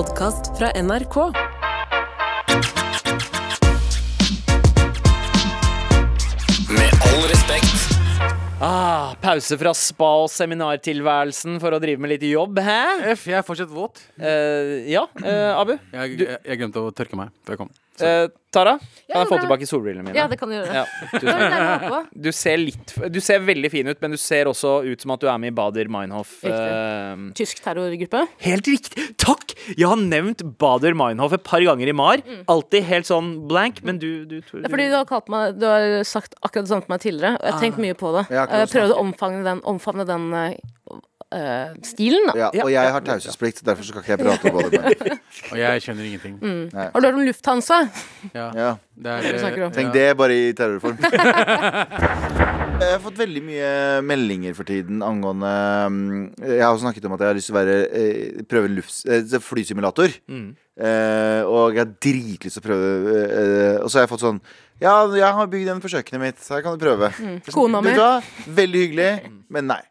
podkast fra NRK. Med all respekt. Ah, pause fra spa- og seminartilværelsen for å drive med litt jobb, hæ? F, jeg er fortsatt våt. Eh, ja, eh, Abu. Jeg, Du- jeg, jeg glemte å tørke meg før jeg kom. Eh, Tara, kan Ja, jeg få tilbake solbrillene mine? Ja, det kan du gjøre. Ja, tusen. Du ser, litt, du ser veldig fin ut, men du ser også ut som at du er med i Bader Meinhof. Riktig. eh, Tysk terrorgruppe. Helt riktig! Takk! Jeg har nevnt Bader Meinhof et par ganger i MAR. Alltid helt sånn blank, men du, du, Det er fordi du har, kalt meg, du har sagt akkurat det samme til meg tidligere, og jeg har tenkt mye på det. Jeg har prøvd Jeg prøvde å omfavne den, omfavne den eh, eh, stilen, da. Ja, og jeg har taushetsplikt, derfor skal ikke jeg prate om det. Og jeg skjønner ingenting. Har du hørt om Lufthansa? Ja, Ja. det er, du om. eh, Tenk det bare i terrorform. Jeg har fått veldig mye meldinger for tiden angående mm, Jeg har også snakket om at jeg har lyst til å være, eh, prøve lufts, flysimulator. flysimulator. Eh, og jeg har dritlyst til å prøve eh, Og så har jeg fått sånn Ja, jeg har bygd den kjøkkenet mitt, så her kan du prøve. Kona mi. Veldig hyggelig, men nei.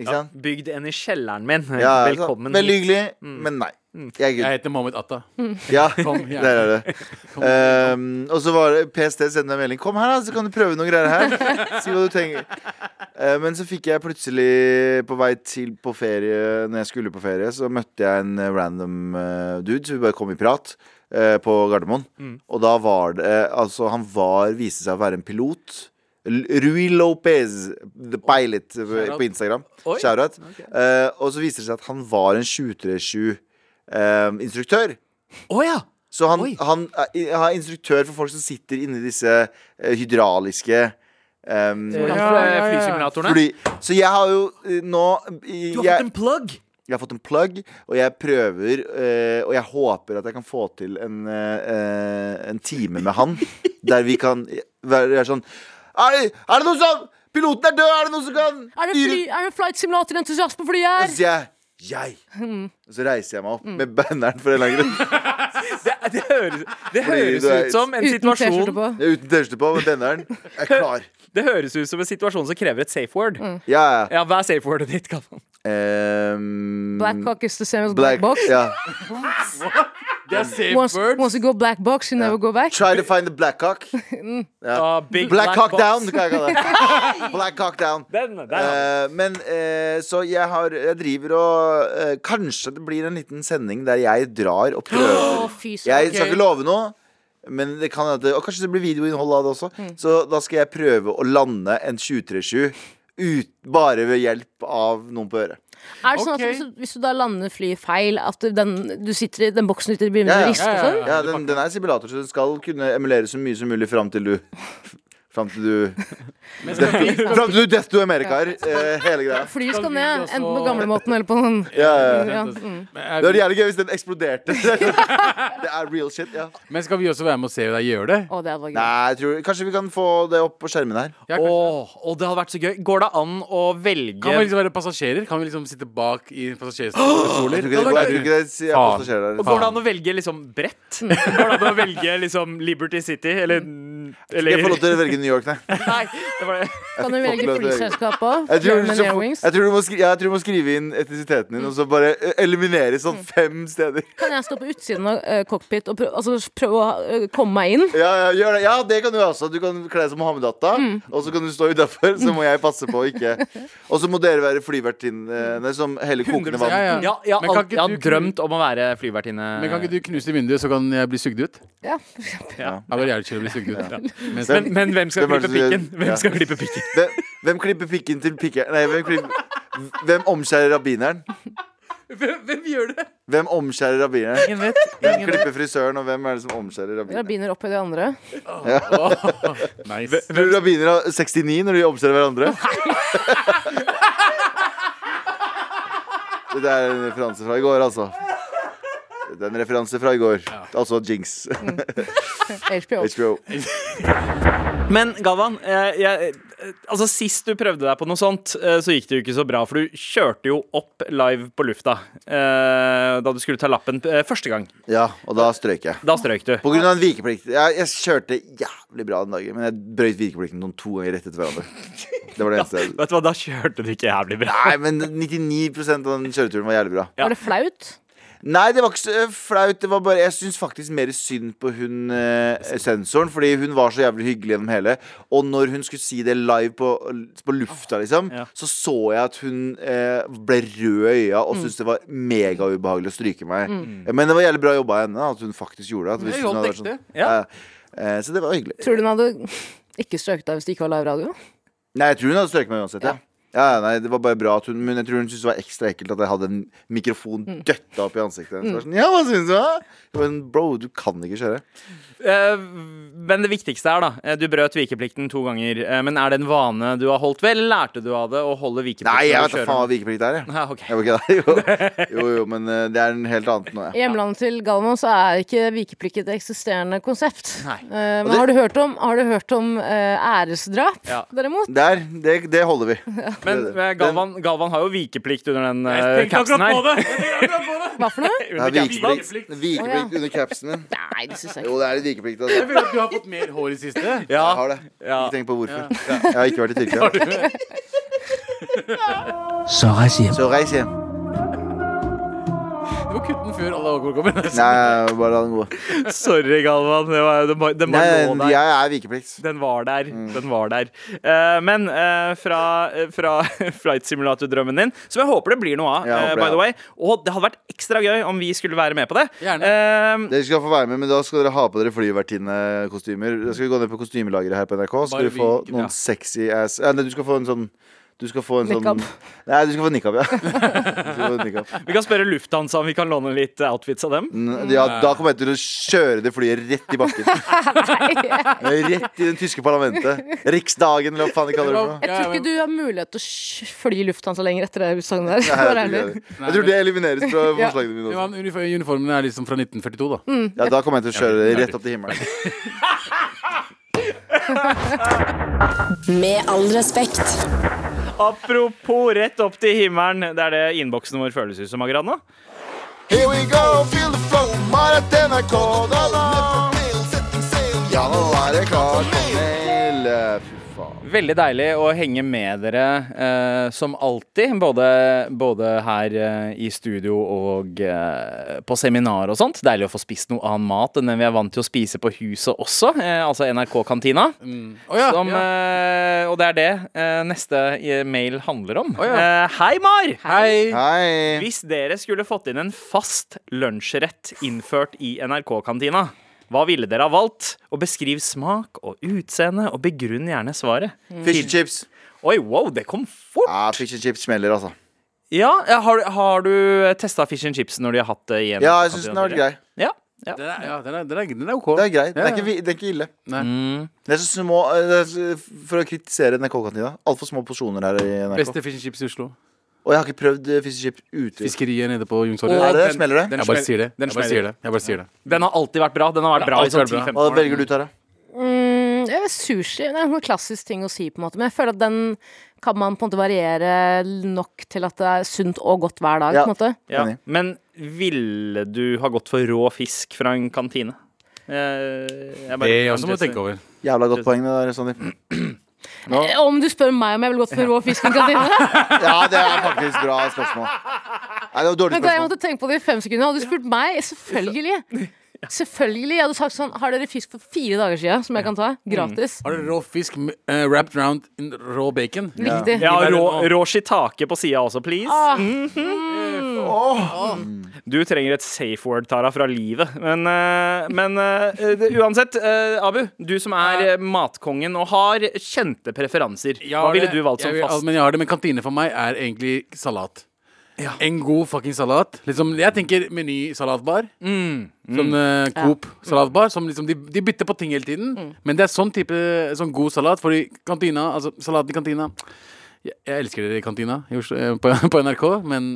Ikke sant? Bygd en i kjelleren min. Ja, Velkommen veldig hyggelig, hyggelig, men nei. Jeg er Jeg heter Mohammed Atta. Ja, Kom, ja. der er det. Um, og så var det PST sendte meg en melding. Kom her, da, så kan du prøve noen greier her. Si hva du trenger. Uh, men så fikk jeg plutselig, på vei til på ferie, når jeg skulle på ferie, så møtte jeg en uh, random uh, dude. Så vi bare kom i prat uh, på Gardermoen. Og da var det Altså, han var viste seg å være en pilot. Rui Lopez, the pilot, uh, Shout på Instagram. Shout-out. Uh, og så viser det seg at han var en 737-instruktør. Å ja! Så han, han er instruktør for folk som sitter inni disse eh, hydrauliske um, Ja, ja, ja, ja. Flysimulatorene. Fordi, Så jeg har jo eh, nå jeg, Du har fått en plug! jeg har fått en plug, og jeg prøver eh, Og jeg håper at jeg kan få til en, eh, eh, en time med han der vi kan være sånn er det, er det noen som Piloten er død! Er det noen som kan Er det, fly, er det flight simulator-entusiast på flyet her? så sier jeg jeg. Og så reiser jeg meg opp med banneren for en eller annen grunn. Det, det høres, det høres du er- ut som en Uten T-skjorte situasjon på. Jeg er uten T-skjorte på, men banneren er klar. Det høres ut som en situasjon som krever et safe word. Mm. Ja, ja. Ja, Hva er safe wordet ditt? Galvan? Um, Black cock is the same as black, black box. Ja. Det er safe Once, word. once you go black box, you never go back. Try to find the black cock. Uh, big Black, cock box. down, kan jeg kalle det. Black cock down. Den, den. Eh, men uh, så jeg har Jeg driver og eh, Kanskje det blir en liten sending der jeg drar og prøver. Oh, fy. Jeg skal ikke love noe. Men det kan hende Og kanskje det blir videoinnhold av det også. Mm. Så da skal jeg prøve å lande en 237 bare ved hjelp av noen på øret. Er det sånn Ok. at hvis du, hvis du da lander flyet feil, at du- den, du sitter i den boksen sitter i begynner Ja, ja. å riste og Ja, ja, sånn? ja. Ja, den, den er simulator, så den skal kunne emulere så mye som mulig fram til du Fram til du Fram til du desto to America-er. eh, hele greia. Flyet Skal ned, enten på gamlemåten eller på noen Ja, ja, ja. ja. Mm. Det var jævlig gøy hvis den eksploderte. det er real shit, ja. Men skal vi også være med og se deg gjøre det? Å, det hadde vært gøy. Nei, tror, Kanskje vi kan få det opp på skjermen her. Ja. Åh, og det hadde vært så gøy. Går det an å velge Kan vi liksom være passasjerer? Kan vi liksom sitte bak i passasjerstoler? er Og. Går det an å velge liksom brett? Går det an å velge liksom Liberty City eller, eller Jeg får lov til å velge New York, nei. Nei, det var det. Kan du velge flyselskap òg? Jeg tror, jeg, du må skri, jeg tror du må skrive inn etnisiteten din, og så bare eh, eliminere sånn fem steder. Kan jeg stå på utsiden av eh, cockpit og prøve, altså, prøve å eh, komme meg inn? Ja, ja, gjør det. ja, det kan du også. Du kan kle deg som Mohammed-Atta, og så kan du stå utafor, så må jeg passe på å ikke Og så må dere være flyvertinnene som heller kokende 100%, ja, vann. ja. Ja, jeg, Men har kan ikke jeg har du- drømt om å være flyvertinne. Men kan ikke du knuse vinduet, så kan jeg bli sugd ut? Ja. Ja. Det var jævlig å bli sugd ut. Mens, Men, men hvem skal Hvem klippe pikken? Hvem Ja. skal klippe pikken? Hvem, hvem klipper pikken til pikken? Nei, hvem, klipper, hvem omskjærer rabbineren? Hvem, hvem gjør det? Hvem omskjærer rabbineren? Ingen vet. Hvem klipper frisøren, og hvem er det som omskjærer rabbineren? Rabbiner oppi de andre. nice. Tror du rabbiner har 69 når de omskjærer hverandre? Det er en referanse fra i går, altså. Det er en referanse fra i går. Altså Jinx. HBO. HBO. Men Galvan, eh, jeg, eh, altså sist du prøvde deg på noe sånt, eh, så gikk det jo ikke så bra. For du kjørte jo opp live på lufta eh, da du skulle ta lappen første gang. Ja, og da strøyk jeg. Da strøyk du. På grunn av en vikeplikt. Jeg, jeg kjørte jævlig bra den dagen, men jeg brøyt vikeplikten noen to ganger rett etter hverandre. Det var det eneste. jeg- Vet du hva, Da kjørte du ikke jævlig bra. Nei, men 99% av den kjøreturen var jævlig bra. Ja. Var det flaut? Nei, det var ikke så eh, flaut. Det var bare, jeg syns faktisk mer synd på hun eh, sensoren, fordi hun var så jævlig hyggelig gjennom hele. Og når hun skulle si det live på, på lufta, liksom, Ja. så så jeg at hun eh, ble rød i øya og syntes det var megaubehagelig å stryke meg. Men det var jævlig bra jobba av henne, at hun faktisk gjorde det. At hvis Jeg hun jobbet hadde vært sånn, Ja. ja. Eh, så det var hyggelig. Tror du hun hadde ikke strøket deg hvis det ikke var live radio? Nei, jeg tror hun hadde strøket meg uansett. Ja. Ja. Nei, Det var bare bra at hun Men jeg tror hun syntes det var ekstra ekkelt at jeg hadde en mikrofon døtta opp i ansiktet hennes. Så Sånn, ja, hva synes du? da?» Jeg bare, Bro, du kan ikke kjøre. Eh, men det viktigste er, da eh, Du brøt vikeplikten to ganger. eh, men er det en vane du har holdt ved, eller lærte du av det å holde vikeplikten? Nei, jeg når vet du da kjører? faen hva vikeplikt er. Jeg. Ja, ok. Jeg var ikke. Jo. jo, jo, men eh, det er en helt annet nå, I hjemlandet til Galvan så er ikke vikeplikt et eksisterende konsept. Nei. Eh, men det- har du hørt om, har du hørt om eh, æresdrap, Ja. derimot? Der, det, det holder vi. Men eh, Galvan, Galvan har jo vikeplikt under den uh, capsen her. det! Jeg tenkte akkurat på det. Hva for noe? Det er vikeplikt, vikeplikt under capsen min. Nei, det syns jeg ikke. Jo, det er litt vikeplikt. Jeg Altså. føler at du har fått mer hår i siste. Jeg har det. ja. Ikke tenk på hvorfor. Jeg har ikke vært i Tyrkia. Så reis hjem. Så reis hjem. Du må kutte den før alle alkohol kommer. Nei, bare la den gå. Sorry, Galvan. Det var, det var, den Nei, der. jeg er vikeplikt. Den var der. Mm. Den var der. Uh, men uh, fra, eh, fra flight simulator-drømmen din, som jeg håper det blir noe av, håper by det, the way. Og det hadde vært ekstra gøy om vi skulle være med på det. Gjerne. Eh, Dere skal få være med, men da skal dere ha på dere flyvertinnekostymer. Da skal vi gå ned på kostymelageret her på NRK. Så skal Bare du få vi- noen ja. sexy ass ja, Du skal få en sånn du skal få en Niqab. sånn Nei, du skal få nikab, ja. Du skal få nikab. vi kan spørre Lufthansa om vi kan låne litt outfits av dem. N- ja. Da kommer jeg til å kjøre det flyet rett i bakken. Rett i den tyske parlamentet. Riksdagen, eller hva faen de kaller det for noe. Jeg tror ikke du har mulighet til å sj- fly Lufthansa lenger etter det utsagnet der. Nei, for jeg, tror ikke det. jeg tror det elimineres fra Ja. forslagene mine Ja, også. men unif- Uniformen er liksom fra 1942, da. Ja, da kommer jeg til å kjøre det rett opp til himmelen. Med all respekt. Apropos rett opp til himmelen. Det er det innboksen vår føles ut som akkurat nå. Here we go, feel the flow, NRK, da da. Ja, nå er det klart for mail. Veldig deilig å henge med dere eh, som alltid. Både, både her eh, i studio og eh, på seminar og sånt. Deilig å få spist noe annen mat enn den vi er vant til å spise på huset også. Eh, altså NRK-kantina. Å ja, Som, ja. eh, og det er det eh, neste mail handler om. Oh, ja. Hei, Mar! Hei! Hei. Hvis dere skulle fått inn en fast lunsjrett innført i NRK-kantina, hva ville dere ha valgt? Og beskriv smak og utseende, og begrunn gjerne svaret. Fish and chips. Oi, wow, det kom fort! Ja, fish and chips smeller, altså. Ja, Har, har du testa fish and chips når de har hatt det igjen? Ja, jeg syns den har vært grei. Ja, ja. Den er, ja, den er, den er, den er OK. Det er grei. Den Ja, er ikke, den er ikke ille. Nei. Mm. Det er så små eh, er For å kritisere NRK-kantina. Altfor små porsjoner her i NRK. Beste fish and chips i Oslo. Og jeg har ikke prøvd eh, ute. Fiskeriet nede på Og Youngstorget. Er det det? den- Smeller det? den Jeg bare sier det. den Jeg bare sier det. Jeg bare sier det. Den har alltid vært bra. Den har vært bra i alltid sånn vært 10-15 Hva år. velger du, Tara? Mm, jeg vet, sushi det er en sånn klassisk ting å si, på en måte. Men jeg føler at den kan man på en måte variere nok til at det er sunt og godt hver dag. Ja. på en måte Ja. Enig. Men ville du ha gått for rå fisk fra en kantine? Eh, jeg bare- Det også må du tenke over. Jævla godt poeng, det der, Sandeep. Nå? Eh, Om du spør meg om jeg ville gått for rå fisk i kantina? Ja, det er faktisk bra spørsmål. Nei, det var dårlig Men da jeg måtte tenke på det i fem sekunder. Hadde du spurt meg, selvfølgelig. Selvfølgelig. Jeg hadde sagt sånn Har dere fisk for fire dager siden som jeg kan ta? Gratis. Har dere rå fisk uh, wrapped around in rå bacon? Riktig. Ja, rå, rå shiitake på sida også, please. Ah, Du trenger et safe word, Tara, fra livet. Men, eh, men eh, det- uansett, eh, Abu, du som er matkongen og har kjente preferanser. Hva ville du valgt som fast? Men jeg har det, men kantine for meg er egentlig salat. Ja. En god fucking salat. Liksom, jeg tenker Meny salatbar. Mm. Som uh, Coop salatbar. Som liksom, de, de bytter på ting hele tiden. Mm. Men det er sånn type sånn god salat. Fordi kantina, altså salaten i kantina Jeg, jeg elsker dere i kantina på, på NRK, men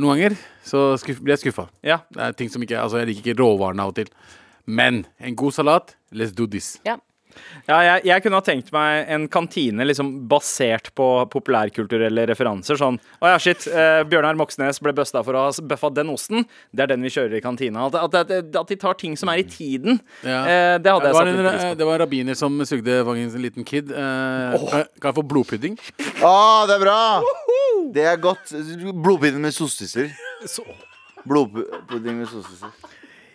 noen ganger så skuff, blir jeg skuffa. Ja. Det er ting som ikke Altså, jeg liker ikke råvarene av og til. Men en god salat, let's do this. ja. Ja, jeg, jeg kunne ha tenkt meg en kantine liksom basert på populærkulturelle referanser. Sånn Å ja, shit, eh, Bjørnar Moxnes ble busta for å ha bøffa den osten. Det er den vi kjører i kantina. At, at, at, at de tar ting som er i tiden. Ja. Eh, det hadde jeg var, satt litt pris på. det var en rabbiner som sugde fangen en liten kid. Eh, kan, kan jeg få blodpudding? Å, det er bra! Det er godt. Blodpudding med sossiser. Blodpudding med sosesaus.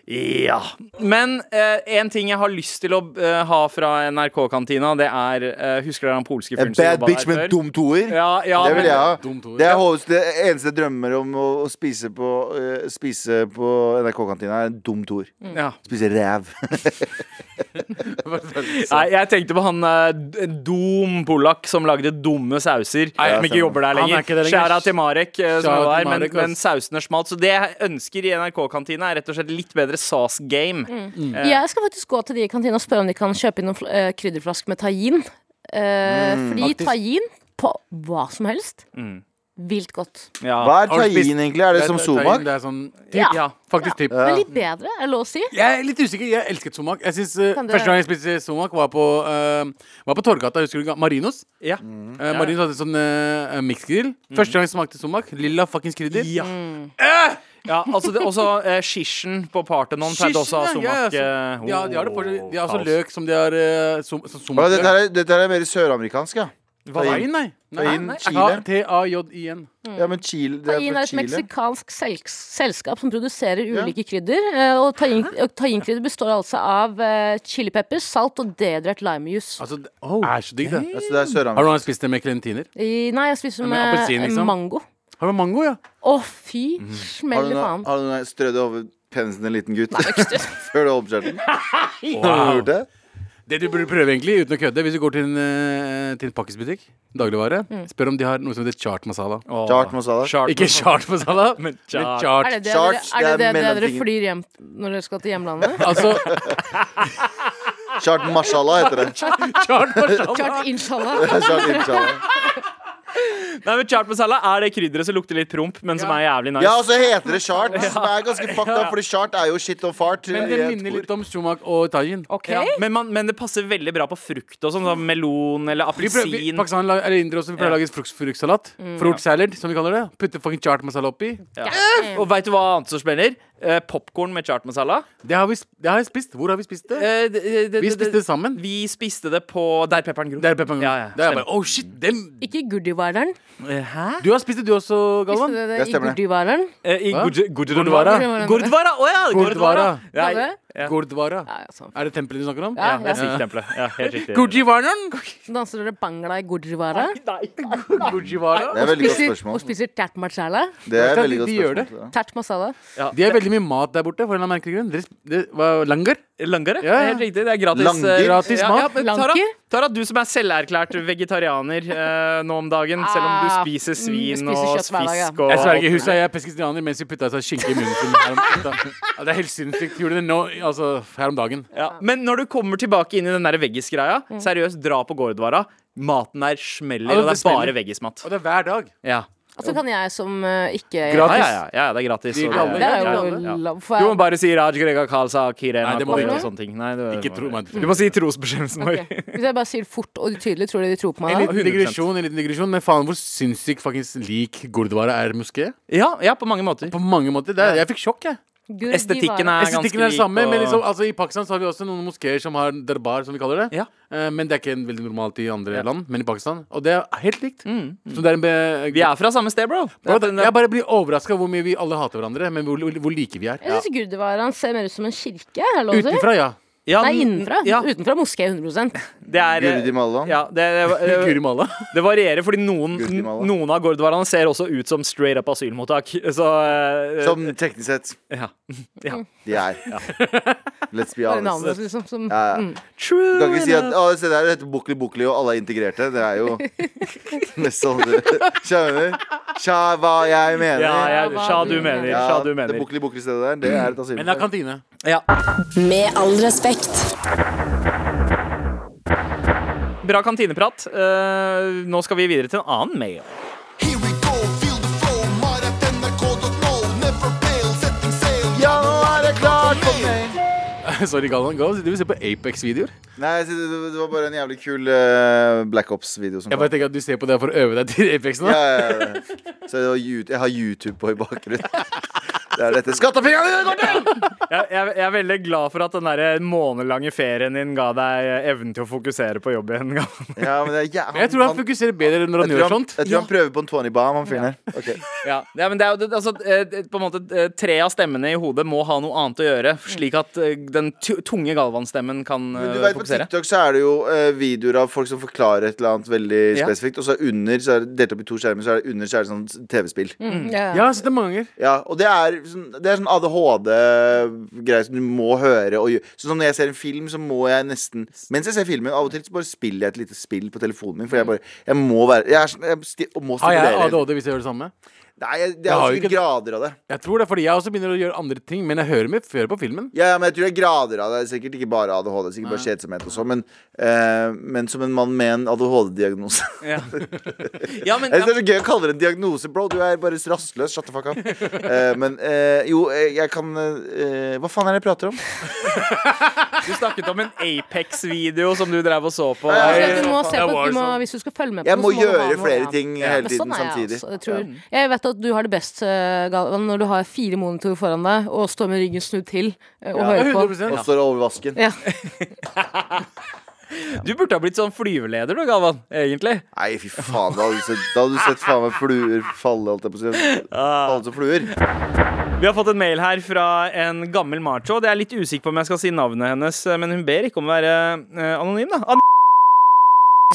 Ja. Men eh, en ting jeg har lyst til å eh, ha fra NRK-kantina, det er eh, Husker dere han polske fyren som bad jobba bitch der med før? dum toer. Ja, ja, det vil jeg ha. Det er Håvards- det eneste jeg drømmer om å, å spise på, eh, spise på NRK-kantina, er en dum toer. Ja. Spise ræv. Nei, jeg tenkte på han eh, d- Dom Polak som lagde dumme sauser. Nei, som ikke stemmer. jobber der Han er lenger. ikke det lenger. Skjæra til Marek, eh, som Shout out var til der, men, Marek, ass. men sausene smalt. Så det jeg ønsker i NRK-kantina, er rett og slett litt bedre sauce game. Mm. Jeg skal faktisk gå til de i kantina og spørre om de kan kjøpe inn noen eh, krydderflask med tahin. Mm, fordi faktisk. tahin på hva som helst Vilt godt. Ja. Hva er tahin, egentlig? Er det som somak? Det er sånn Ja. Ja. Faktisk typ. Men litt bedre, er det lov å si? Jeg er litt usikker. Jeg elsket somak. Jeg synes, eh, Første gang jeg spiste somak, var på, uh, var på Torgata. Husker du Marinos? Ja. Eh, Marinos hadde sånn uh, miksgrill. Første gang jeg smakte somak, lilla fuckings krydder. Ja. Ja, altså det, også eh, Skisjen på Parthenon pleide også å ha ja, somak. ja, eh, de har det fortsatt. De har også kaos. løk som de har uh, som, som Å, dette, er, dette er mer søramerikansk, ja. Hva Nei, nei. Nei. Chile. T-a-j-i-n. Ja, men Chile, det er fra er et Chile. meksikansk sel- selskap som produserer ulike krydder. eh, Og tahin- og tahinkrydder består altså av uh, chilipepper, salt og dehydrert limejus. Altså, det er så digg, det. Altså, det er Har du søramerikansk. noen spist det med klementiner? I, nei, jeg spiser med med, appelsin, liksom? mango. Har du mango, ja? Å, fy Har smell du i noe- faen. har du noe strødd over penisen til en liten gutt før du oppkjørte oppskjærten? Har du gjort det? Det du burde prøve, egentlig, uten å kødde, hvis du går til en, eh, til en pakkisbutikk, dagligvare, spør om de har noe som heter chart masala. Åh. Chart masala. Chart Ikke chart masala, men chart. chart. Er det det, Charts, dere, er det, det er det, det dere mellomtingen. flyr hjem når dere skal til hjemlandet? Altså, Chart masala heter det. chart masala. Klart, inshallah. Chart inshallah. Nei, men Chart masala er det krydderet som lukter litt promp, men som er jævlig nice. Ja, og så heter det chart, som er ganske fucked up, fordi chart er jo shit og fart. Men det minner litt om sumak og tajin. Okay. Ja, men, man, men det passer veldig bra på frukt og sånn. sånn melon eller Vi prøver, appelsin. Pakistan eller indere også, vi pleier å lage frukt, fruktsalat. Fruit salad, som vi kaller det. Putte fucking chart masala oppi. Ja. Og veit du hva annet som spenner? Uh, Popkorn med chart masala. Det har, vi, det har jeg spist. Hvor har vi spist det? Eh, det- det- Vi det- spiste det sammen. Vi spiste det på Der pepperen gror. Der pepperen gror. Ja, ja, bare, oh shit, den... Ikke Guddivareren. Eh, Hæ? Du har spist det du også, Galvan? Spiste Det det i? Eh, I. Gurdwara. Gurdwara! Å ja! Gurdwara. Ja? Ja. Gurdwara. Ja, ja, sånn. Er det tempelet du snakker om? Ja, ja, det Sikh-tempelet. Ja, helt riktig. Gurdjivaran? Danser dere bangla i Gurdjivara? Gurdjivara? Det er veldig godt spørsmål. og spiser tert masala? Det er veldig godt spørsmål. Tert masala? Ja. De har veldig mye mat der borte. For en eller annen merkelig grunn Langer? Langere? Ja, ja. Helt riktig. Det er gratis. Langer? eh, Gratis ja, mat. Ja, Lanker? Tara, du som er selverklært vegetarianer eh, nå om dagen, selv om du Ah, spiser mm, svin spiser og kjøtt hver dag, ja. fisk og Jeg sverger, huset jeg er peskistinianer mens vi putta seg skinke i munnen sin her om, Ja, Det er helt sinnssykt. Gjorde det nå, altså her om dagen. ja. Men når du kommer tilbake inn i den der veggis-greia, Mm. seriøst, dra på Gordvara. Maten der smeller, Ja, og det er er bare smeller. veggismat. Og det er hver dag. Ja. Og så kan jeg som uh, ikke Gratis. ja, ja, ja, det er gratis. De og alle, Det er jo ja. lov Du må bare si Raj Grega Khalsa Kirena Nei, det må du og ikke. sånne ting. Nei, det, Ikke tro meg. Du må si trosbekjennelsen vår. Okay. Hvis jeg bare sier fort og tydelig, tror du de tror på meg da? liten digresjon, en liten digresjon Men faen hvor sinnssykt faktisk lik Gurdwara er moské. Ja, ja, på mange måter. På mange måter. Det er, jeg fikk sjokk, jeg. Gurdjivara. Estetikken er ganske Estetikken er det samme, lik. men liksom, altså, i Pakistan så har vi også noen moskeer som har darbar, som vi kaller det. Ja. Eh, men det er ikke en veldig normalt i andre land, men i Pakistan. Og det er helt likt. Mm, Så det er en be Vi er fra samme sted, bro. Bro, det- jeg bare blir overraska hvor mye vi alle hater hverandre, men hvor, hvor like vi er. Jeg syns Gurdjivaraen ser mer ut som en kirke. Er det lov å si? Utenfra, ja. Ja, Nei, innenfra. Ja, Utenfra moské 100% det er Gurdi Malla. ja, det, det, det, malla. det varierer, fordi noen, noen av Gordwaraene ser også ut som straight up asylmottak. Så eh, Som teknisk sett ja. ja. de er. Let's be honest. navnet, liksom. Som, Ja, ja. mm. True Du kan ikke si at å, se der, det heter Bukli Bukli, og alle er integrerte. Det er jo mest sånn Skjønner? Sja, hva jeg mener. Ja, jeg, hva sja du mener. Ja, Sja du det mener. Bukli Bukli-stedet der, det er et asylmottak. Men det er kantine. Ja. Med all respekt. Bra kantineprat. Uh, nå skal vi videre til en annen mail. Ja, nå er det klart for meg! Sorry, Galvan. Galvan, Du vil se på Apex-videoer? Nei, det, det var bare en jævlig kul uh, Black Ops-video som Jeg bare tenker at du ser på det for å øve deg til Apex nå. Ja, ja, ja. Så det var, Yout- jeg har YouTube på i bakgrunnen. Det er dette skattepengene dine går til! Jeg, jeg, jeg er veldig glad for at den der månedlange ferien din ga deg evnen til å fokusere på jobb igjen. Ja, men det jæ- Men jeg tror han fokuserer bedre når han gjør han, sånt. jeg tror han prøver på en 20 bomb, han fyren her. Okay. Ja, ja, men det er jo altså, eh, på en måte eh, Tre av stemmene i hodet må ha noe annet å gjøre, slik at eh, den tu- tunge Galvan-stemmen kan Men du vet, fokusere. På. TikTok så er det jo videoer av folk som forklarer et eller annet veldig Ja. spesifikt. Og så under, så er det delt opp i to skjermer, så er det under så er det sånn TV-spill. Ja. Ja, så har sett det mange. Ja, og det er sånn, det er sånn ADHD-greier som du må høre. Og, sånn når jeg ser en film, så må jeg nesten Mens jeg ser filmen, av og til så bare spiller jeg et lite spill på telefonen min. For jeg bare Jeg må være Jeg, er, sånn- jeg må stimulere. Har jeg. ADHD hvis jeg gjør det samme? Nei, det er jo jo ikke- grader av det. Jeg tror det, fordi jeg også begynner å gjøre andre ting, men jeg hører meg før på filmen. Ja, ja, men jeg tror det er grader av det. Det er sikkert ikke bare ADHD. Det er sikkert bare kjedsomhet og sånn. Men, uh, men som en mann med en ADHD-diagnose. Ja. ja, men Jeg synes det er så gøy å kalle det en diagnose, bro. Du er bare rastløs. Shut the fuck up. Uh, men uh, jo, jeg kan eh, Hva faen er det jeg prater om? du snakket om en Apex-video som du drev og så på. Nei, ja, du må se på, du må, sånn? hvis du skal følge med på Jeg noe, må du ha gjøre flere ting Ja, hele tiden sånn er jeg samtidig. også, det tror jeg. jeg vet at du har det best, eh, Galvan, når du har fire monitorer foran deg og står med ryggen snudd til og og hører på. Og står over vasken. Ja. Du burde ha blitt sånn flyveleder, du, Galvan. Egentlig. Nei, fy faen. Da hadde du sett, da hadde du sett faen meg fluer falle, holdt jeg på å si. Falle som fluer. Vi har fått en mail her fra en gammel macho. Det er litt usikker på om jeg skal si navnet hennes, men hun ber ikke om å være eh, anonym, da. An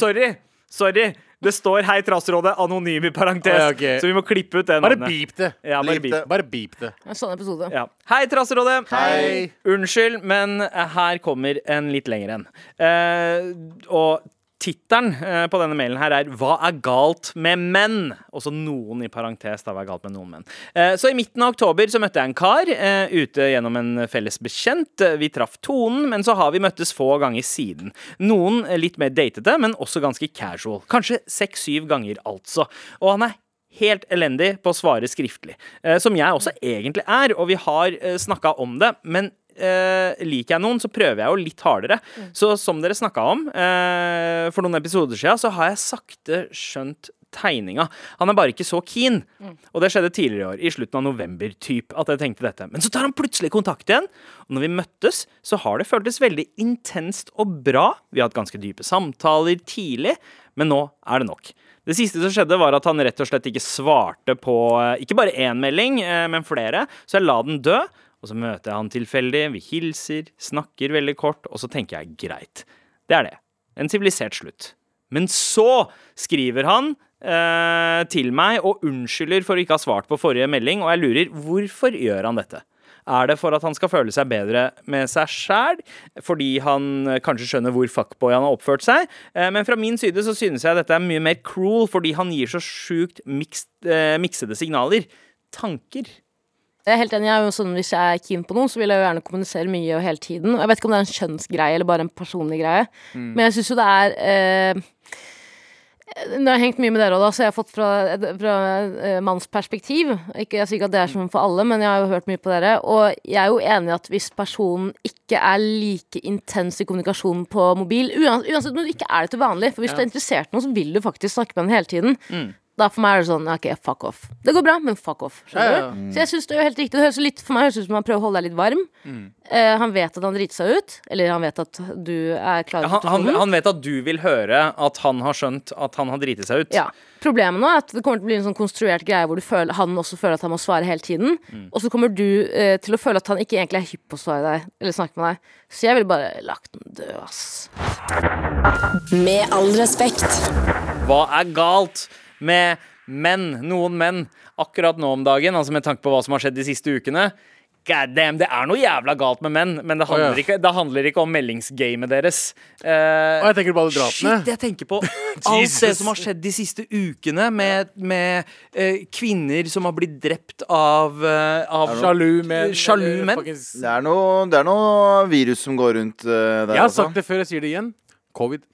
Sorry. Sorry. Det står 'Hei, Trassrådet', anonym i parentes. Å, ja, okay. Så vi må klippe ut det navnet. Bare beep det. Ja, bare Beep. Bare beep det. En sånn episode. Ja. Hei, Trasserådet. Hei. Unnskyld, men her kommer en litt lengre en. Uh, og tittelen eh, på denne mailen her er 'Hva er galt med menn?' Også noen i parentes. Da, hva er galt med noen menn. Eh, så i midten av oktober så møtte jeg en kar eh, ute gjennom en felles bekjent. Vi traff tonen, men så har vi møttes få ganger siden. Noen litt mer datete, men også ganske casual. Kanskje seks-syv ganger, altså. Og han er helt elendig på å svare skriftlig. Som jeg også egentlig er, og vi har snakka om det. Men eh, liker jeg noen, så prøver jeg jo litt hardere. Så som dere snakka om eh, for noen episoder siden, så har jeg sakte skjønt tegninga. Han er bare ikke så keen. Og det skjedde tidligere i år, i slutten av november, typ, at jeg tenkte dette. Men så tar han plutselig kontakt igjen, og når vi møttes, så har det føltes veldig intenst og bra. Vi har hatt ganske dype samtaler tidlig, men nå er det nok. Det siste som skjedde, var at han rett og slett ikke svarte på eh, ikke bare én melding, eh, men flere, så jeg la den dø. Og så møter jeg han tilfeldig, vi hilser, snakker veldig kort, og så tenker jeg greit. Det er det. En sivilisert slutt. Men så skriver han eh, til meg og unnskylder for å ikke ha svart på forrige melding, og jeg lurer hvorfor gjør han dette? Er det for at han skal føle seg bedre med seg sjæl? Fordi han eh, kanskje skjønner hvor fuckboy han har oppført seg? Eh, men fra min side så synes jeg dette er mye mer cruel, fordi han gir så sjukt mixed, eh, miksede signaler. Tanker. Jeg er helt enig. Jeg er jo sånn, Hvis jeg er keen på noen, så vil jeg jo gjerne kommunisere mye og hele tiden. Jeg vet ikke om det er en kjønnsgreie eller bare en personlig greie. Men jeg syns jo det er eh, jeg har hengt mye med dere, da, så har fått fra, fra eh, manns ikke, Jeg sier ikke at det er sånn for alle, men jeg har jo hørt mye på dere. Og jeg er jo enig i at hvis personen ikke er like intens i kommunikasjonen på mobil Uansett, Uansett du ikke er det til vanlig, for hvis du er interessert i noen, så vil du faktisk snakke med den hele tiden. Da for meg er det sånn OK, fuck off. Det går bra, men fuck off. Skjønner Ja, ja, du? Så jeg synes det er jo helt riktig. Det høres litt, for meg høres ut som han prøver å holde deg litt varm. Eh, han vet at han driter seg ut, eller han vet at du er klar Han, å han, telefonen. han vet at du vil høre at han har skjønt at han har driti seg ut. Ja. Problemet nå er at det kommer til å bli en sånn konstruert greie hvor du føler, han også føler at han må svare hele tiden. Og så kommer du eh, til å føle at han ikke egentlig er hypp på å svare deg eller snakke med deg. Så jeg ville bare lagt den død, ass. Med all respekt. Hva er galt med menn, noen menn, akkurat nå om dagen, altså med tanke på hva som har skjedd de siste ukene? God damn, det er noe jævla galt med menn, men det handler, oh, ja. ikke, det handler ikke om meldingsgamet deres. Uh, Og jeg tenker på alle drapene. Shit, jeg tenker på alt det som har skjedd de siste ukene med, med uh, kvinner som har blitt drept av, uh, av Sjalu menn. Sjalu menn. Det er noe, det er noe virus som går rundt der. Jeg har sagt det før, jeg sier det igjen. Covid.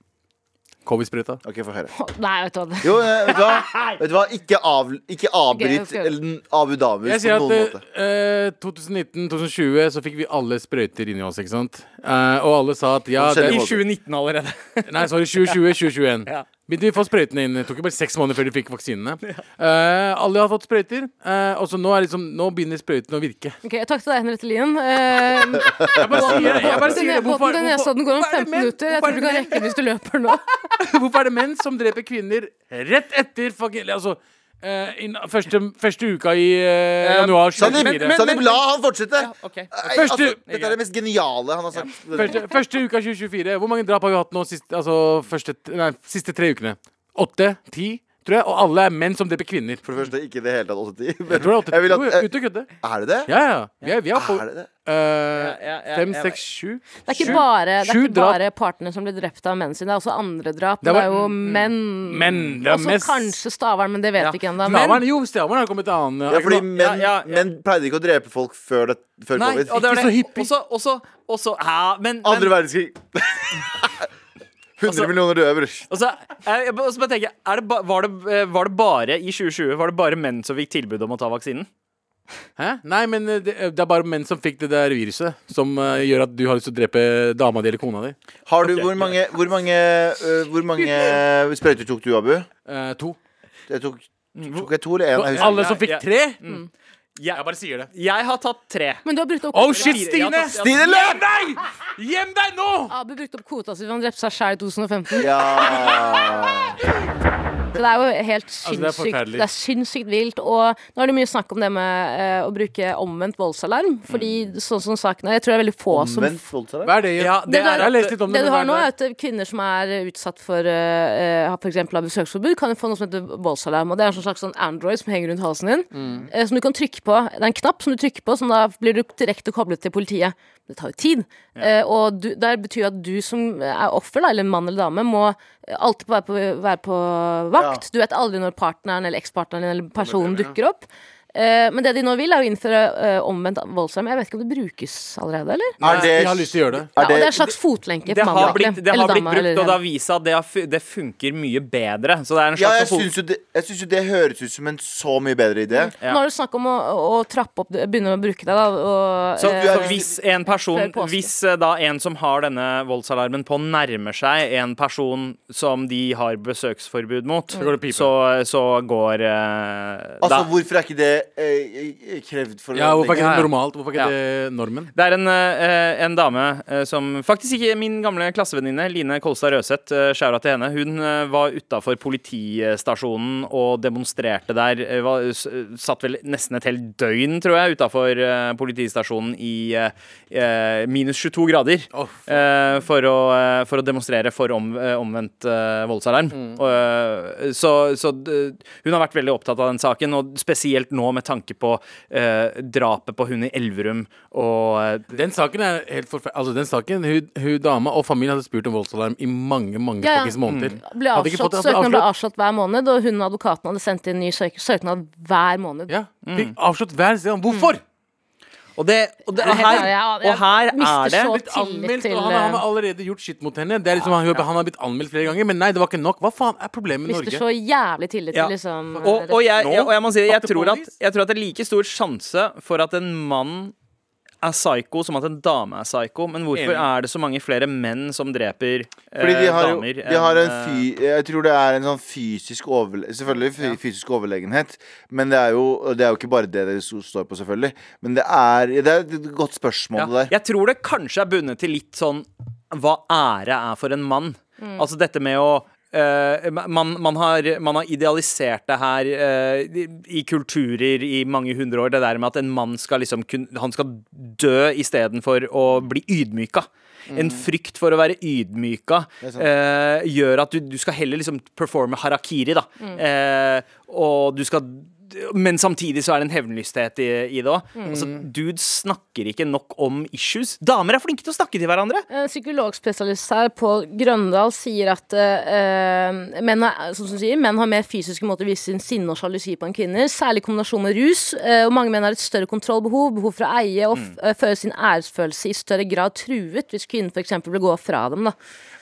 Covid-sprøyta. Ok, få høre. Nei, vet du hva. Jo, eh, vet du hva? Vet du hva? Ikke, av, ikke avbryt okay, ok. eller Abu Dhabi Jeg på sier noen at måte. eh, 2019-2020 så fikk vi alle sprøyter inni oss, ikke sant? Eh, og alle sa at ja det, I 2019 allerede. Nei, sorry, 2020-2021. Ja. Begynte vi å få sprøytene inn. Det tok jo bare seks måneder før de fikk vaksinene. Eh, alle har fått sprøyter, Uh, og så nå, er liksom, nå begynner sprøytene å virke. Ok, Takk til deg, Henriette Lien. Eh, Jeg bare sier. Jeg bare sier det. Hvorfor, den Nesodden går om det 15 menn- minutter. Jeg tror du kan rekke den hvis du løper nå. Hvorfor er det menn som dreper kvinner rett etter fucking Altså eh, inn- første, første uka i uh, januar Sanib, 2024. Sandeep, la han fortsette! Ja, okay. Første- altså, dette er det mest geniale han har sagt. Første, første uka 2024. Hvor mange drap har vi hatt nå siste, altså, første, nei, siste tre ukene? Åtte? Ti? Tror jeg. Og alle er menn som dreper kvinner. For det første, ikke i det hele tatt 80. Jeg tror det er åtte. Jeg vil at- Jo, jo, Ute å kødde. Er det det? Ja, ja. Vi er, vi er på Er det det? eh, fem, seks, sju. Det er ikke bare, det er ikke bare partene som blir drept av menn sine, det er også andre drap. Det Det, er jo menn. menn, det er Også mest- kanskje Stavern, men det vet Ja. vi ikke ennå. Men jo, Stavern har kommet til annen. Ja, fordi menn, ja, ja, ja. menn pleide ikke å drepe folk før, det, før Nei, covid. og det var Ikke så hippie. Også, også, også ja, men, men Andre verdenskrig. 100 Altså- millioner døver. Og så, jeg, jeg, og så bare tenker jeg, er det ba, var, det, eh, var det bare i 2020 Var det bare menn som fikk tilbud om å ta vaksinen? Hæ? Nei, men eh, det, det er bare menn som fikk det der viruset, som uh, gjør at du har lyst til å drepe dama di eller kona di. Har du, hvor mange, hvor mange, uh, hvor mange sprøyter tok du, Abu? Uh, to. Jeg tok, tok jeg to eller én? Alle som fikk ja. tre? Jeg, Jeg bare sier det. jeg har tatt tre. Men du har brukt opp Oh shit, Stine! Stine, løp! Deg! Gjem deg nå! Abu brukte opp kvota si da han drepte seg sjæl i 2015. Ja det er jo helt er sinnssykt. Altså, det er sinnssykt vilt. Og nå er det mye snakk om det med uh, å bruke omvendt voldsalarm. Fordi sånn som saken er, jeg tror det er veldig få som Omvendt voldsalarm? Hva er det? Ja, Det det er Jeg har lest litt om det. Det du har nå, er at kvinner som er utsatt for uh, for eksempel av besøksforbud, kan jo få noe som heter voldsalarm. Og det er en slags sånn Android som henger rundt halsen din, Mm. uh, som du kan trykke på. Det er en knapp som du trykker på, som da blir du direkte koblet til politiet. Det tar jo tid. Eh, og du, det betyr at du som er offer, da, eller mann eller dame, må eh, alltid være på, være på vakt. Du vet aldri når partneren eller ekspartneren eller personen dukker opp. Eh, men det de nå vil, er å innføre eh, omvendt voldsalarm. Jeg vet ikke om det brukes allerede, eller? Nei, det, Jeg har lyst til å gjøre det. Ja, og det- det er en slags fotlenke det for mann, har blitt, det har blitt brukt, eller og det har vist seg at det, det funker mye bedre. Så det er en ja, slags jeg fot- syns jo, det- jeg syns jo det høres ut som en så mye bedre idé. Ja. Nå er det snakk om å, å trappe opp, begynne å bruke det, da. Og, Så, eh, så hvis en person Hvis eh, da en som har denne voldsalarmen på, nærmer seg en person som de har besøksforbud mot, så, går det pipe. så, går eh, Altså, da, hvorfor er ikke det eh, krevd for Ja, hvorfor er ikke det normalt? Hvorfor er ikke Ja. det normen? Det er en, eh, en dame eh, som faktisk ikke min gamle klassevenninne, Line Kolstad Røseth, uh, skjæra til henne. Hun eh, var utafor politistasjonen og demonstrerte der. eh, var, satt vel nesten et helt døgn, tror jeg, utafor politistasjonen i eh, eh, minus 22 grader. Åh, eh, for, å, eh, for å demonstrere for om, eh, omvendt eh, voldsalarm. Mm. eh, så så hun har vært veldig opptatt av den saken, og spesielt nå med tanke på eh, drapet på hun i Elverum og eh, Den saken er helt forferdelig. Altså, den saken, hun, hun dama og familien hadde spurt om voldsalarm i mange mange Ja, ja. måneder. Mm. ble Hadde ikke avslått, søknaden ble avslått. avslått hver måned, og hun og advokaten hadde sendt inn ny søk søknad hver måned. Ja, fikk avslått hver sted. Hvorfor? Og, det, og, det, Det og, her, og her er det Blitt anmeldt, og han, han eh, har allerede gjort skitt mot henne. Det er liksom, han, han har blitt anmeldt flere ganger, men nei, det var ikke nok. Hva faen er problemet med Norge? Mister så jævlig tillit til liksom og, og, jeg, jeg, og jeg må si jeg tror, at, jeg tror at det er like stor sjanse for at en mann er psycho som at en dame er psycho. Men hvorfor Enig. er det så mange flere menn som dreper eh, Fordi de har, jo, damer? de har en eh, fy, Jeg tror det er en sånn fysisk overle Selvfølgelig fy- fysisk overlegenhet, men det er, jo, det er jo ikke bare det det står på, selvfølgelig. Men det er, det er et godt spørsmål, Ja. det der. Jeg tror det kanskje er bundet til litt sånn hva ære er for en mann. Altså dette med å eh, man, man, har, man har idealisert det her uh, i, kulturer i mange hundre år. Det der med at en mann skal liksom kun, Han skal dø istedenfor å bli ydmyka. En frykt for å være ydmyka uh, gjør at du, du skal heller liksom performe harakiri, da. Eh, og du skal men samtidig så er det en hevnlysthet i, i det òg. Altså, dudes snakker ikke nok om issues. Damer er flinke til å snakke til hverandre. En psykologspesialist her, Pål Grøndal, sier at uh, menn, er, som du sier, menn har mer fysiske måter å vise sin sinne og sjalusi på enn kvinner. Særlig i kombinasjon med rus. Uh, og mange menn har et større kontrollbehov, behov for å eie og mm. eh, føle sin æresfølelse i større grad truet hvis kvinnen f.eks. vil gå fra dem. da.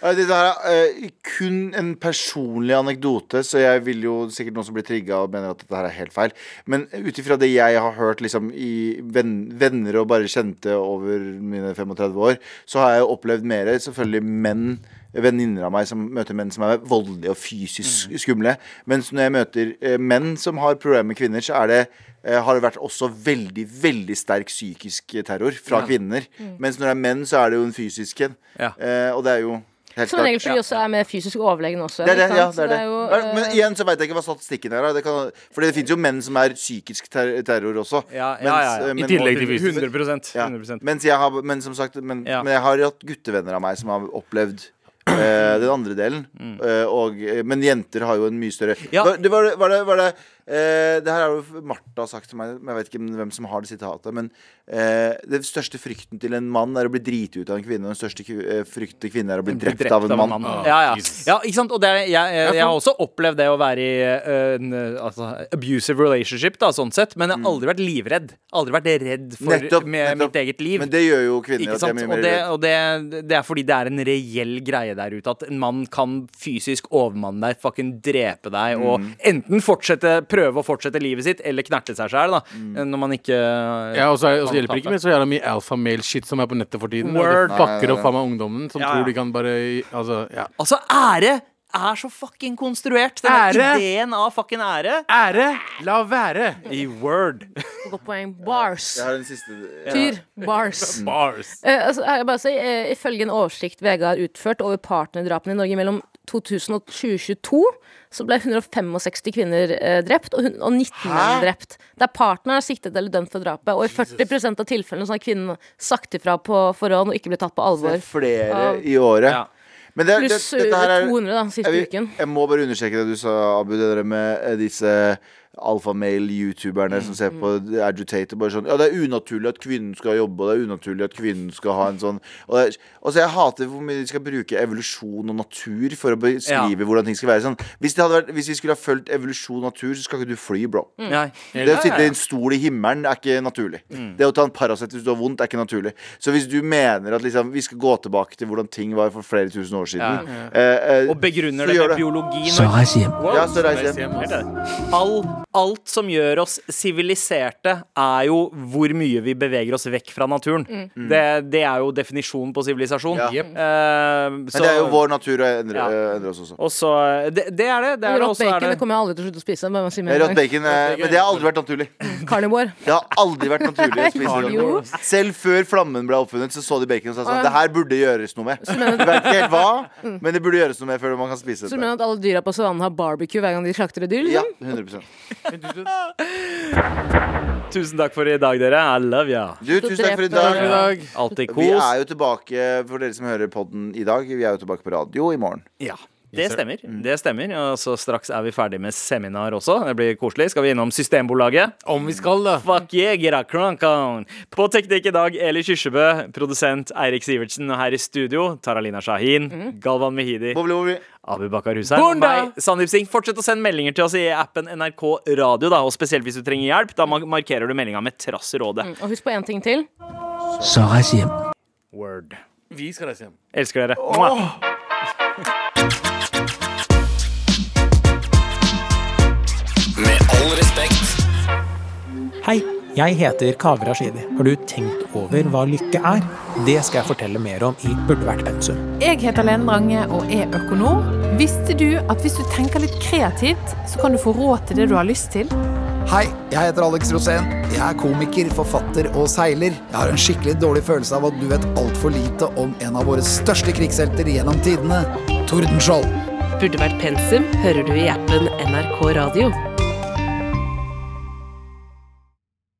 Det Dette er uh, kun en personlig anekdote, så jeg vil jo sikkert noen som blir trigga og mener at dette her er helt feil. Men ut ifra det jeg har hørt liksom i venn, venner og bare kjente over mine 35 år, så har jeg opplevd mer selvfølgelig menn venninner av meg som møter menn som er voldelige og fysisk skumle. Mens når jeg møter eh, menn som har problemer med kvinner, så er det eh, har det vært også veldig veldig sterk psykisk terror fra kvinner. Mens når det er menn, så er det jo en fysisk en. Ja. Eh, og det er jo helt Som regel fordi de også er mer fysisk overlegen også. det er det, ja, det er det. jo, Men- Men eh, igjen så veit jeg ikke hva statistikken er. Det kan, for det finnes jo menn som er psykisk ter terror også. Ja, ja, ja, ja. eh, I men- tillegg til fysisk. 100, ja. 100%. Mens jeg har, men som sagt Men, Ja. men jeg har hatt guttevenner av meg som har opplevd Uh, den andre delen. Eh, og, eh, men jenter har jo en mye større Mm. Ja. Var- Det var, det- var det, var det eh, Det her har jo Martha sagt til meg, men jeg vet ikke hvem som har det sitatet. Men eh, den største frykten til en mann er å bli driti ut av en kvinne. Og den største eh, frykten til kvinne er å bli drept, av en mann. Ja, ja. Ja, ikke sant? Og det jeg, jeg, jeg har også opplevd det å være i eh, en eh, altså, abusive relationship, da, sånn sett. Men jeg har aldri vært livredd. Aldri vært redd for Nettopp, med nettopp. mitt eget liv. Men det gjør jo kvinner. Ikke at de er mye mer Og, det, og det, det er fordi det er en reell greie der ute. At en mann kan fysisk overmanne deg, fucking drepe deg, og Mm. enten fortsette, prøve å fortsette livet sitt, eller knerte seg sjæl, da. Mm. Når man ikke Ja, og så er- hjelper ikke med så jævla mye alpha male-shit som er på nettet for tiden. Word. Det fucker opp faen meg ungdommen, som Ja, ja. tror de kan bare Altså, ja. Altså, ære er så fucking konstruert. Den Ære? ideen av fucking ære. Ære! La være! I word. Godt poeng. Bars. Jeg har den siste Tyr. Bars. Bars. Uh, altså, jeg bare si, uh, ifølge en oversikt VG har utført over partnerdrapene i Norge mellom 2000 og 2022, så ble 165 kvinner eh, drept, og, hun- og 19 menn drept. Der partneren er siktet eller dømt for drapet, og i 40% av tilfellene så har kvinnen sagt ifra på forhånd og ikke blitt tatt på Det alvor. er flere Av- i året. Ja. Men det, det, Pluss dette her er 200 da, siste jeg, uken. jeg må bare understreke det du sa, Abu, det der med eh, disse alfamale-youtuberne som ser på Agitate og bare sånn Ja, det er unaturlig at kvinnen skal jobbe, og det er unaturlig at kvinnen skal ha en sånn Og det, er- altså, jeg hater hvor mye de skal bruke evolusjon og natur for å beskrive hvordan ting skal være. Sånn. Hvis, det hadde vært, hvis vi skulle ha fulgt evolusjon og natur, så skal ikke du fly, bro. Mm. Det å sitte i en stol i himmelen er ikke naturlig. Det å ta en Paracet hvis du har vondt, er ikke naturlig. Så hvis du mener at liksom, vi skal gå tilbake til hvordan ting var for flere tusen år siden eh, eh, Og begrunner det med biologien. biologi. Så reis hjem. Ja, så reis hjem. All, alt som gjør oss siviliserte, er jo hvor mye vi beveger oss vekk fra naturen. Det, det er jo definisjonen på sivilisasjon. Ja. Yep. Uh, Men det er jo vår natur å endre, Ja. eh, endre oss også. Og så det, det er det. det, er Rått bacon det det kommer jeg aldri til å slutte å spise. Eh, Rått bacon, eh, men det har aldri vært naturlig. Carnivore. Det har aldri vært naturlig å spise. Selv før flammen ble oppfunnet, så så de bacon og sa sånn Det her burde gjøres noe med. Du vet ikke helt hva, men det burde gjøres noe med før man kan spise det. Så du mener at alle dyra på savannen har barbecue hver gang de slakter et dyr? Ja, Liksom? 100 Tusen takk for i dag, dere. I love ya. Du, tusen takk for i dag. Alltid Vi er jo tilbake, for dere som hører podden i dag, vi er jo tilbake på radio i morgen. Ja. Det stemmer. det stemmer Og så straks er vi ferdig med seminar også. Det blir koselig. Skal vi innom Systembolaget? Om vi skal, da. Fuck yeah, get a crunk on. På Teknikk i dag, Eli Kyrkjebø, produsent Eirik Sivertsen, og her i studio, Taralina Shahin, Galvan Mehidi, Bobli, bobli. Abu Bakar Hussein meg, Sandeep Singh. Fortsett å sende meldinger til oss i appen NRK Radio, da, og spesielt hvis du trenger hjelp. Da markerer du meldinga med Trassrådet. Og husk på én ting til. Så reis hjem. Word. Vi skal reise hjem. Elsker dere. Mwah. Hei, jeg heter Kaveh Rashidi. Har du tenkt over hva lykke er? Det skal jeg fortelle mer om i Burde vært pensum. Jeg heter Lene Drange og er økonom. Visste du at hvis du tenker litt kreativt, så kan du få råd til det du har lyst til? Hei, jeg heter Alex Rosén. Jeg er komiker, forfatter og seiler. Jeg har en skikkelig dårlig følelse av at du vet altfor lite om en av våre største krigshelter gjennom tidene, Tordenskjold. Burde vært pensum hører du i appen NRK Radio.